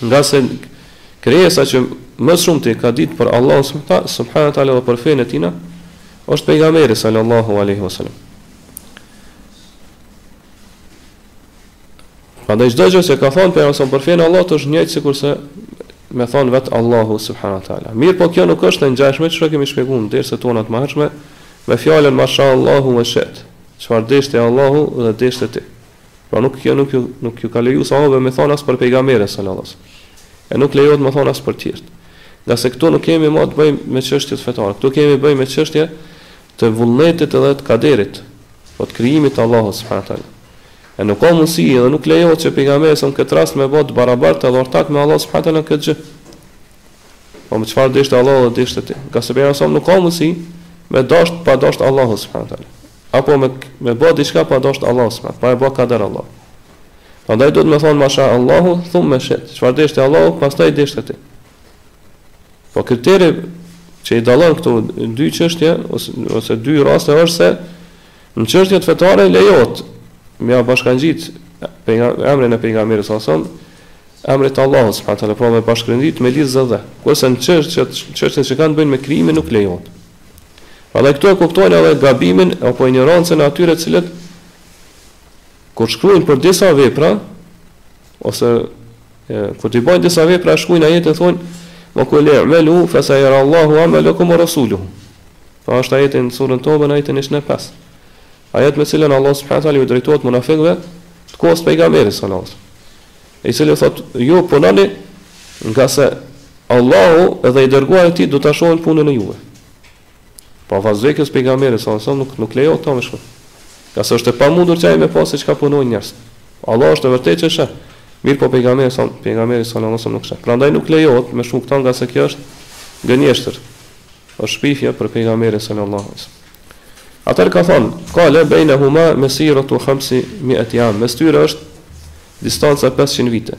Ngase krijesa që më shumti ka ditë për Allahun subhanahu wa taala dhe për fenë e tij, është pejgamberi sallallahu alaihi wasallam. Prandaj çdo gjë që ka thënë pejgamberi për fenë e Allahut është njëjtë sikurse me thon vet Allahu subhanahu wa taala. Mirëpo kjo nuk është e ngjashme çka kemi shpjeguar derset tona të hershme me fjalën mashallahu wa shi'te. Çfarë deshti Allahu dhe deshte ti. Pra nuk kjo nuk ju nuk ju ka leju sahabeve me thonë as për pejgamberin sallallahu alaihi wasallam. E nuk lejohet me thonë as për tjerët. Ngase këtu nuk kemi të bëjmë me çështjet fetare. Këtu kemi bëjmë me çështje të vullnetit edhe të kaderit, po të krijimit të Allahut subhanahu wa taala. E nuk ka mundësi dhe nuk lejohet që pejgamberi sa këtë rast me bë të barabartë edhe ortak me Allahun subhanahu wa taala në këtë gjë. Pra me çfarë deshti Allahu dhe deshte ti? Ngase pejgamberi sa nuk ka mundësi me dash pa dash Allahu subhanahu taala. Apo me me bë diçka pa dash Allahu subhanahu, pa e bë kader Allah. Prandaj duhet me thonë masha Allahu thumme shi'te. Çfarë deshti Allahu, pastaj deshte ti. Po kriteri që i dallon këto dy çështje ose ose dy raste është se Në çështjet fetare lejohet me ia bashkangjit emrin e pejgamberit sa son, emrit të Allahut subhanahu teala, pra me bashkërendit me lidhëzën dhe. Kurse në çështjet çështjet që kanë bëjnë me krijimin nuk lejohet. Prandaj këtu e kuptojmë edhe gabimin apo injorancën e atyre të cilët kur shkruajnë për disa vepra ose Kur t'i bëjnë disa vepra shkruajnë ajet e thonë wa kul i'malu fa sayara Allahu amalakum wa rasuluhu. Pra është ajeti në surën Tobe në ajetin 105. Ajet me cilin Allah subhanahu taala ju drejtohet munafikëve të kohës së pejgamberit sallallahu alaihi wasallam. I cili thotë ju punoni ngase Allahu dhe i dërguari i tij do ta shohin punën e juve. Po pas vdekjes pejgamberit sa sa nuk nuk lejohet këta me shkru. Ngase është e pamundur që ai me pa se çka punojnë njerëz. Allah është e vërtetë që sheh. Mirëpo pejgamberi sa pejgamberi sa nuk nuk sheh. Prandaj nuk lejohet me shkru këta ngase kjo është gënjeshtër. Është shpifje për pejgamberin sallallahu alaihi wasallam. Atër ka thonë, kale bejnehuma mesiretu hamsi mieti am, mes tyre është distanca 500 vite.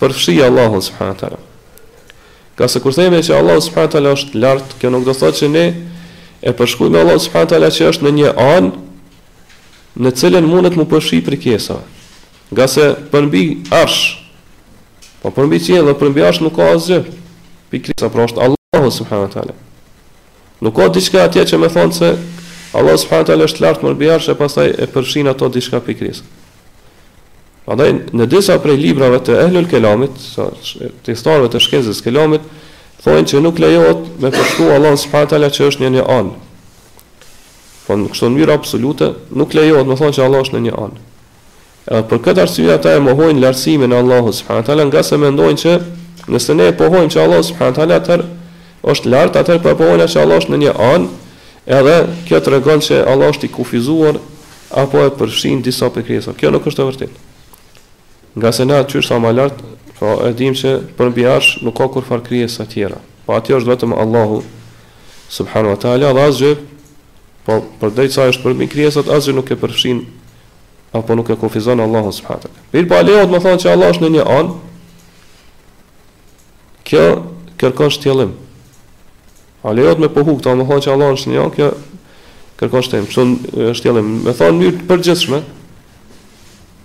Përfshije Allahun subhanahu wa taala. Ngase kur themi që Allahu subhanahu wa taala është lart, kjo nuk do të thotë që ne e përshkruajmë Allahun subhanahu wa taala që është në një anë në cilën mundet mu përfshi prej krijesave. Ngase përmbi arsh, po përmbi qiell dhe përmbi arsh nuk ka asgjë. Pikërisht pra është Allahu subhanahu wa taala. Nuk ka diçka atje që me thonë se Allahu subhanahu wa taala është lart mbi arsh e pastaj e përfshin ato diçka pikërisht. Prandaj në disa prej librave të Ehlul Kelamit, ose pjesëtarëve të shkencës Kelamit, thonë që nuk lejohet me përshkruar Allahun subhanahu teala që është në një anë. Po në kështu në mënyrë absolute nuk lejohet me thonë që Allah është në një anë. Edhe për këtë arsye ata e mohojnë lartësimin e Allahut subhanahu teala, ngase mendojnë që nëse ne e pohojmë që Allahu subhanahu teala atë Është lart atëherë po pohojna që Allah është në një anë, edhe kjo tregon se Allah është i kufizuar apo e përfshin disa prej krijesave. Kjo nuk është e vërtetë. Ngase na qysh thamë lart, pra e dimë se përmbi arsh nuk ka kurrfarë krijesa të tjera. Po aty është vetëm Allahu subhanahu wa taala, dhe asgjë po përderisa është përmbi krijesat asgjë nuk e përfshin apo nuk e kufizon Allahun subhanahu wa taala. Mirëpo lejohet të thonë se Allah është në një anë, Kjo kërkon shtjellim. A lejohet me pohu këta me thonë që Allah është në një anë, kjo kërkon shtjellim. Kështu shtjellim. Me thonë në mënyrë të përgjithshme,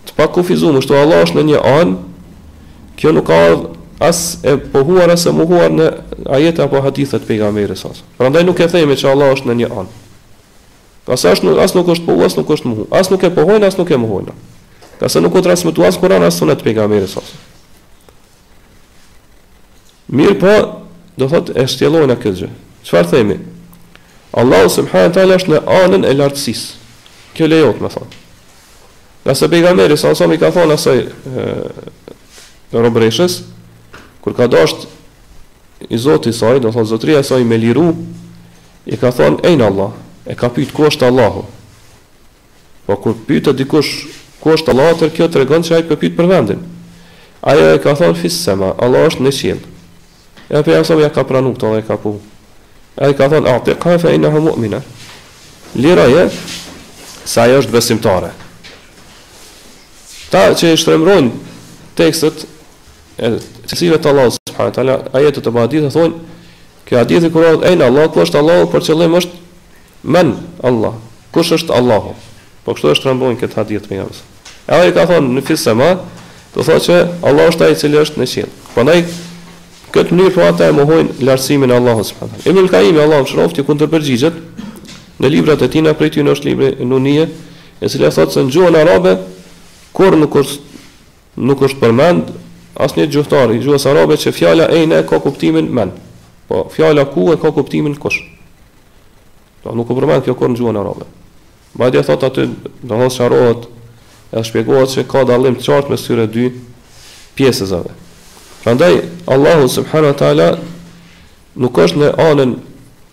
të pakufizuar, kështu Allah është në një anë, kjo nuk ka ardhur as e pohuar as e mohuar në ajete apo hadithe të pejgamberit sa. Prandaj nuk e themi që Allah është në një anë. Ngase është as nuk është pohuar, as nuk është mohuar. As nuk e pohojmë, as nuk e mohojmë. Ngase nuk u transmetuar as Kur'an as Sunet pejgamberit sa. Mirëpo, do thotë e shtjellojna këtë gjë. Çfarë themi? Allahu subhanahu wa taala është në anën e lartësisë. Kjo lejohet me thonë. Ngase pejgamberi sa sa i ka thonë asaj e, robreshës, kur ka dasht i zoti saj, do thotë zotria saj me liru, i ka thonë ejne Allah, e ka pytë ku është Allahu. Po kur pyet dikush ku është Allahu atëherë kjo tregon që ai po pyet për vendin. Ajo i ka thënë fis sema, Allahu është në qiell. E pejgamberi sa ja ka pranuar këto dhe ka pu. Ai ka thënë atiqa fa innaha mu'mina. Liroje se ajo është besimtare. Ata që i shtremrojnë tekstet e cilësive të Allahut subhanahu wa taala, ajetet e hadithet thonë, ky hadith i ku thuhet ejna Allah, ku është Allah, për qëllim është Men, Allah, kush është Allahu? Po kështu e shtrembojnë këtë hadith të pejgamberit sa. Edhe ajo ka thënë fis sema, do thotë që Allahu është ai i cili është në qiell. Pra në këtë mënyrë po ata e mohojnë lartësimin e Allahut subhanallahu. Ibn al-Qayyim Allahu mëshiroftë kundërpërgjigjet në librat e tina, prej tyre është libri Nunie, e cila thotë se në gjuhën arabe kurrë nuk është Nuk është përmend asnjë gjuhëtar i gjuhës arabe që fjala ejne ka kuptimin men. Pra fjala ku e ka kuptimin kush. Do nuk u përmend kjo kurrë në gjuhën arabe. Madje thot aty, do të sqarohet e shpjegohet se ka dallim të qartë mes këtyre dy pjesëzave. Prandaj Allahu subhanahu wa taala nuk është në anën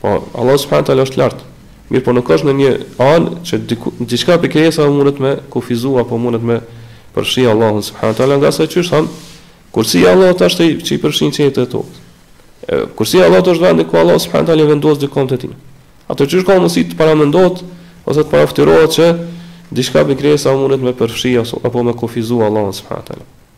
Po, Allahu subhanahu teala është lart. Mirëpo nuk është në një anë që diçka prej krijesave mundet me kufizu apo mundet me përfshi Allahun subhanahu teala ngase qysh thamë, kursia Allahut është që i përfshin qiejt e tokën. Kursia Allahut është vendi ku Allahu subhanahu teala vendos dy komët e tina. Atëherë qysh ka mundësi të paramendohet ose të parafytyrohet që diçka prej krijesave mundet me përfshi apo me kufizu Allahun subhanahu teala.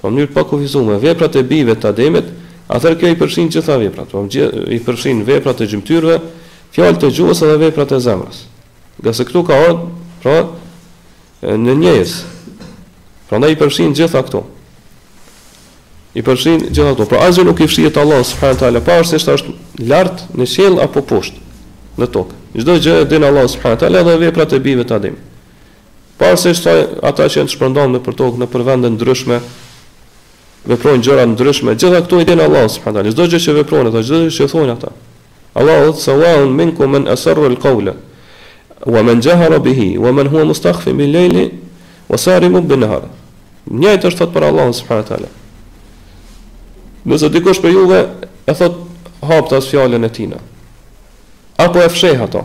Në mënyrë të pakufizume, veprat e bijve të Ademit, atëherë kjo i përfshin të gjitha veprat, pra i përfshin veprat e gjymtyrëve, fjalët e gjuhës edhe veprat e zemrës. Ngase këtu ka ardhur, pra në njëjës. Prandaj i përfshin gjitha këto. I përfshin gjitha këto. Pra asgjë nuk i fshihet Allahut subhanahu wa taala, pavarësisht a është lart në qiell apo poshtë në tokë. Çdo gjë e din Allahu subhanahu wa taala dhe veprat e bijve të Ademit. Pavarësisht se ata që janë të shpërndarë nëpër tokë, nëpër vende të ndryshme, veprojnë gjëra të ndryshme, gjitha këto i din Allahu subhanahu teala, çdo gjë që veprojnë ata, çdo gjë që thonë ata. Allahu thotë, Sawa'un minkum men asarra al-qawla, wa men jahara bihi, wa men huwa mustakhfin bil-lejli, wa saribun bin-nahar. Njëjtë është thotë për Allahun subhanahu teala. Nëse dikush prej juve e thot haptas fjalën e tina, apo e fsheh atë,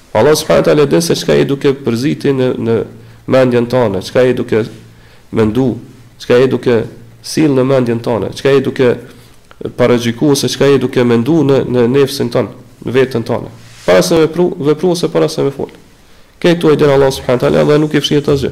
Allahu subhane teala e din se çka je duke përzi ti në në mendjen tane, çka je duke mendu, çka je duke sill në mendjen tane, çka je duke paragjyku ose çka je duke mendu në në nefsin tan, në veten tane. Para se me pru, vepru ose para se me fol. Këto i din Allahu subhane teala dhe nuk i fshihet asgjë.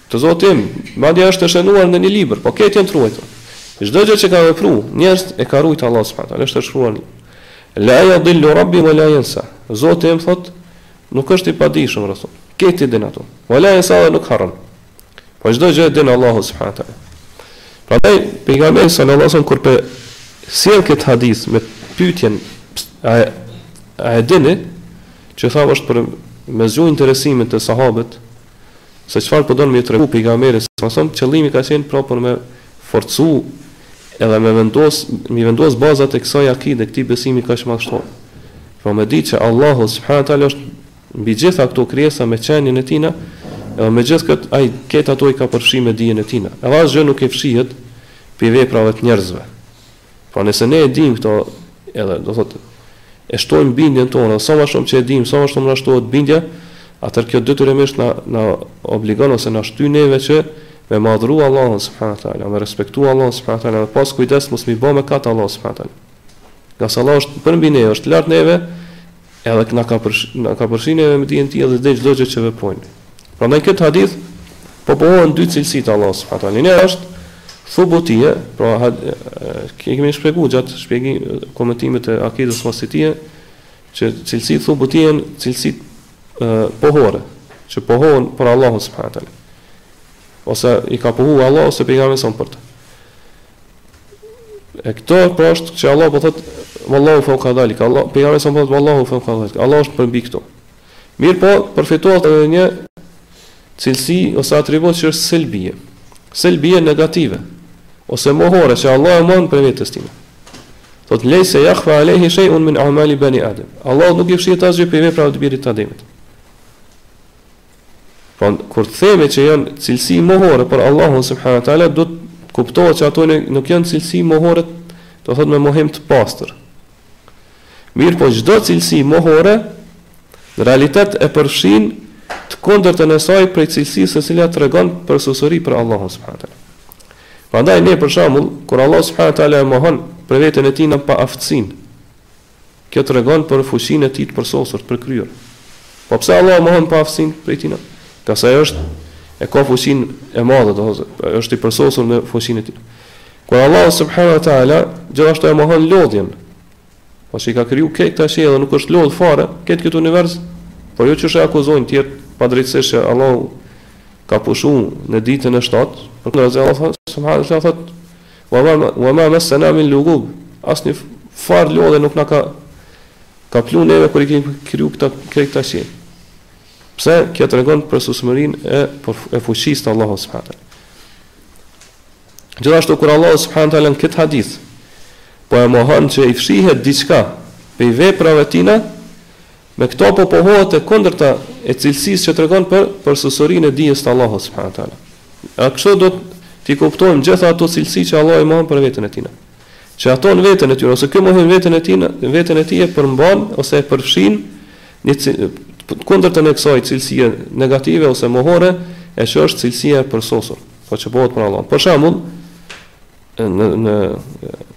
Te Zoti im, madje është e shënuar në një libër, po atje janë të ruajtur. Çdo gjë që ka vepru, njeri e ka rujt Allah subhanahu taala, është shkruar. La yadhillu rabbi wa la yansa. Zoti im thot, nuk është i padijshëm Zoti. Ai i din ato. Wa la yansa nuk harron. Po çdo gjë din Allahu subhanahu taala. Prandaj pejgamberi sallallahu alaihi wasallam kur pe sjell këtë hadith me pyetjen a e, a e dini që tha është për me zgjuar interesimin te sahabët Se çfarë po don me ju tregu pejgamberi salallahu alejhi ve selem qëllimi ka qenë pra për me forcu edhe me vendos mi vendos bazat e kësaj akide këtij besimi kaq madhështor pra me ditë që Allahu subhana teala është mbi gjitha këto krijesa me qenien e tina edhe me gjithë këtë ai ketë ato i ka përfshi me dijen e tina edhe asgjë nuk i fshihet pi veprave të njerëzve Pra nëse ne e dimë këto, edhe do thotë e shtojmë bindjen tonë, sa më shumë që e dimë, sa më shumë na shtohet bindja, atëherë kjo detyrimisht na na obligon ose na shtyn neve që me madhru Allahun subhanahu teala, me respektu Allahun subhanahu teala, me pas kujdes mos mi bë mëkat Allahun subhanahu teala. Ngase Allah është përmbi ne, është lart neve, Edhe na ka na ka përfshi neve me dijen tij dhe dhe çdo gjë që veprojmë. Prandaj në këtë hadith po pohohen dy cilësi të Allahut subhanahu wa taala. Një është thubutie, pra kemi kemi shpjeguar gjatë shpjegim komentimit të akidës vasitie që cilësitë thubutie janë cilësi pohore, që pohohen për Allahun subhanahu wa taala. Ose i ka pohuar Allahu ose pejgamberi sa për të. E këto pra është që Allah po thot Wallahu fawqa dhalik. Allah pejgamberi po thot Wallahu fawqa dhalik. Allah është përmbi këto. Mirëpo, përfitohet edhe një cilësi ose atribut që është selbie. Selbie negative ose mohore që Allah e mohon prej vetes tina. Thot lejse yakhfa alayhi shay'un min a'mali bani adam. Allahut nuk i fshihet asgjë prej veprave të birit të Ademit. Po kur të themi që janë cilësi mohore për Allahun subhanahu wa taala, duhet të kuptohet që ato nuk janë cilësi mohore, do të thotë me mohim të pastër. Mirëpo çdo cilësi mohore në realitet e përfshin të kundërtën e saj prej cilësisë e cila tregon përsosuri për Allahun subhanahu wa taala. Prandaj ne për shembull, kur Allah subhanahu wa taala e mohon për veten e tina paaftësinë, Kjo tregon për fuqinë e Tij të përsosur, të përkryer. Po pse Allahu mohon paaftësinë prej Tij? Ngase Ai është e ka fuqinë e madhe, do të thotë, është i përsosur në fuqinë e Tij. Kur Allahu subhanahu wa taala gjithashtu e mohon lodhjen. Pasi ka kriju këtë këta që edhe nuk është lodh fare, këtë këtë univers, por jo siç e akuzojnë tjerë padrejtësisht që Allahu ka pushuar në ditën e 7, por kundër kësaj Allahu subhanahu wa taala thotë Wa ma wa ma massana min lughub. Asnjë far lodhe nuk na ka kaplu neve kur i kemi kriju këta krejt këta qe. Pse kjo tregon përsosmërinë e për e fuqisë të Allahut subhanahu taala. Gjithashtu kur Allahu subhanahu taala në këtë hadith po e mohon që i fshihet diçka prej veprave tina, Me këto po pohohet e kundërta e cilësisë që tregon për përsosurinë e dijes të Allahut subhanahu wa taala. E kështu do t'i kuptojmë gjitha ato cilësi që Allah i mohon për veten e Tij. Që ato në veten e tyre ose ky mohim në veten e Tij, veten e Tij e përmban ose e përfshin të kundërtën e kësaj cilësie negative ose mohore, e që është cilësia e përsosur, po që bëhet për Allah. Për shembull, në në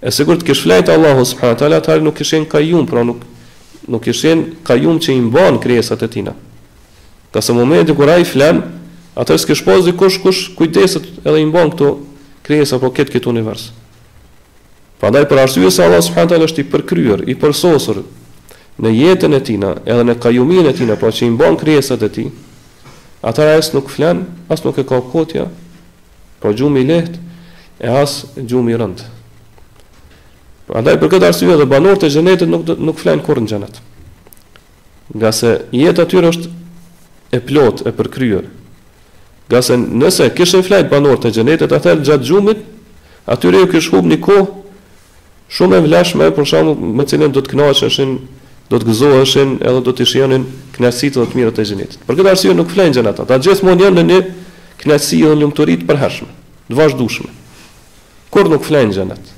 E sikur të kish flajt Allahu subhanahu wa taala atëherë nuk ish kon kajum, pra nuk nuk ish kon kajum që i mban krijesat e tina. Ngase momenti kur ai flen, atëherë s'kish pas dikush kush kujdeset edhe i mban këto krijesa apo këtë këtë univers. Prandaj për arsye se Allah subhanahu wa taala është i përkryer, i përsosur në jetën e tina, edhe në kajumin e tina, pra që i mban krijesat e tij, atëherë as nuk flen, as nuk e kap kotja, Po gjumi i lehtë e as gjumi i rëndë. Prandaj për këtë arsye dhe banorët e xhenetit nuk nuk flenë kurrë në xhenet. Ngase jeta e tyre është e plotë, e përkryer. Ngase nëse kishin flajt banorët e xhenetit, atëherë gjatë gjumit, atyre ju kish hup një kohë Shumë e vlefshme, për shembull, me të cilën do të kënaqeshin, do të gëzoheshin edhe do t'i shijonin kënaqësitë dhe të mirat e xhenetit. Për këtë arsye nuk flenë ata, ata gjithmonë janë në një kënaqësi dhe lumturi të përhershme, të vazhdueshme. Kurrë nuk flenë n'xhenet.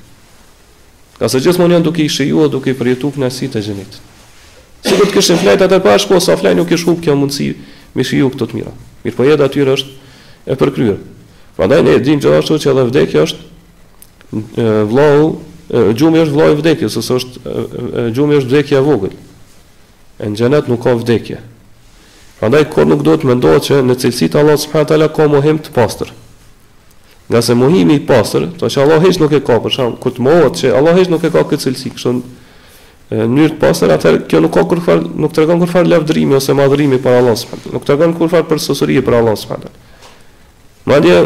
Ngase gjithmonë janë duke i shijuar, duke i përjetuar kënaqësitë e xhenetit. Sikur të kishin flajt atë pa shkuar sa flenë ju kish hup kjo mundësi me shiju këto të mira. Mirëpo jeta e tyre është e përkryer. Prandaj ne dimë gjithashtu që edhe vdekja është vllau gjumi është vllau i vdekjes ose është gjumi është vdekja e vogël e në xhenet nuk ka vdekje prandaj kurrë nuk duhet mendohet që në cilësitë Allah subhanahu taala ka mohim të pastër ngase mohimi i pastër do që Allah hiç nuk e ka për shkak kur të mohohet që Allah hiç nuk e ka këtë cilësi kështu në mënyrë të pastër atëherë kjo nuk ka kurrfarë nuk tregon kurrfarë lavdërimi ose madhërimi për Allah subhanahu nuk tregon kurrfarë përsosurie për Allah subhanahu Madje,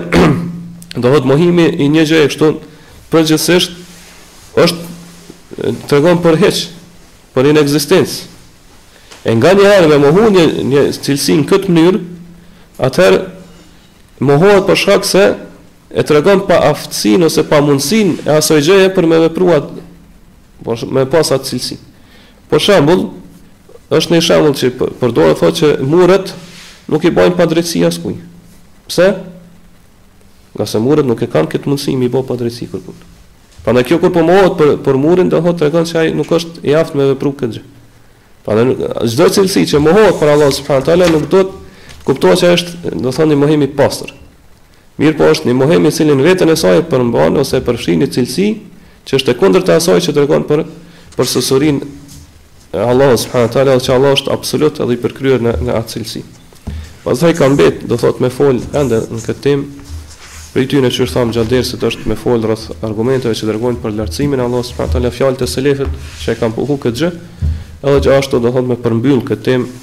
do të thotë mohimi i një gjëje kështu përgjithësisht është tregon për hiç, për inekzistencë. E nganjëherë me mohu një, një cilësi në këtë mënyrë, atëherë mohohet për shkak se e tregon paaftësinë ose pamundësinë e asoj gjëje për me vepru atë, për me pas atë cilësi. Për shembull, është një shembull që përdoret thotë që muret nuk i bëjnë padrejtësi askujt. Pse? Nga se muret nuk e kanë këtë mundësi mi bë padrejtësi kurrkujt. Pra në kjo kur po mohohet për, për murin, do thotë tregon që ai nuk është i aftë me vepru këtë gjë. Pra në çdo cilësi që mohohet për Allahun subhanehu teala, nuk do të kuptohet që është, do thotë, një mohim i pastër. Mirëpo është një mohim i cili në veten e saj e përmban ose e përfshin një cilësi që është e kundërta e asaj që tregon për përsosurinë e Allahut subhanahu teala dhe që Allah është absolut edhe i përkryer në në atë cilësi. Pastaj ka mbet, do thot me fol ende në këtë temë përtej në çfarë thamë gjatë dersit është me fol rreth argumenteve që tregojnë për lartësimin e Allahut subhanahu teala fjalët e selefit që e kanë pohu këtë gjë, edhe që ashtu do thot me përmbyll këtë temë